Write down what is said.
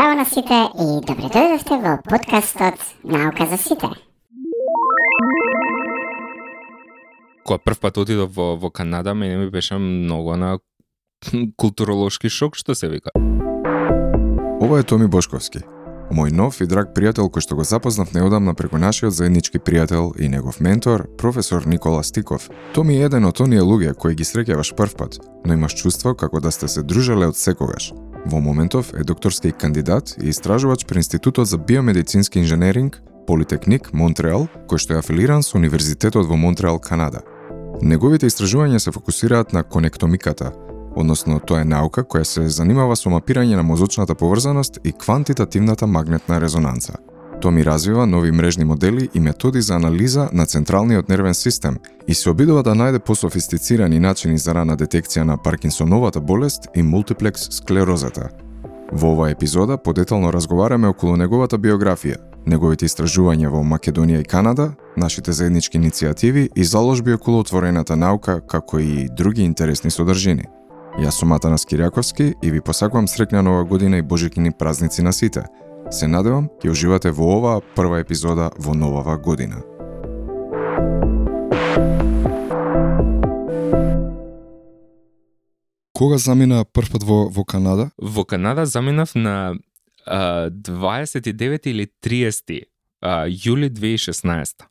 Здраво на сите и добре дојдовте во подкастот Наука за сите. Кога прв пат отидов во, во Канада, мене ми беше многу на културолошки шок, што се вика. Ова е Томи Бошковски, мој нов и драг пријател кој што го запознав неодамна преку нашиот заеднички пријател и негов ментор, професор Никола Стиков. Томи е еден од оние луѓе кои ги среќаваш прв пат, но имаш чувство како да сте се дружеле од секогаш. Во моментов е докторски кандидат и истражувач при Институтот за биомедицински инженеринг, Политехник Монтреал, кој што е афилиран со Универзитетот во Монтреал, Канада. Неговите истражувања се фокусираат на конектомиката, односно тоа е наука која се занимава со мапирање на мозочната поврзаност и квантитативната магнетна резонанца. Тоа ми развива нови мрежни модели и методи за анализа на централниот нервен систем и се обидува да најде пософистицирани начини за рана детекција на Паркинсоновата болест и мултиплекс склерозата. Во оваа епизода подетално разговараме околу неговата биографија, неговите истражувања во Македонија и Канада, нашите заеднички иницијативи и заложби околу отворената наука, како и други интересни содржини. Јас сум Атанас Кирјаковски и ви посакувам среќна нова година и божикини празници на сите. Се надевам ќе уживате во оваа прва епизода во новава година. Кога замина првпат во, во Канада? Во Канада заминав на а, 29 или 30 а, јули 2016.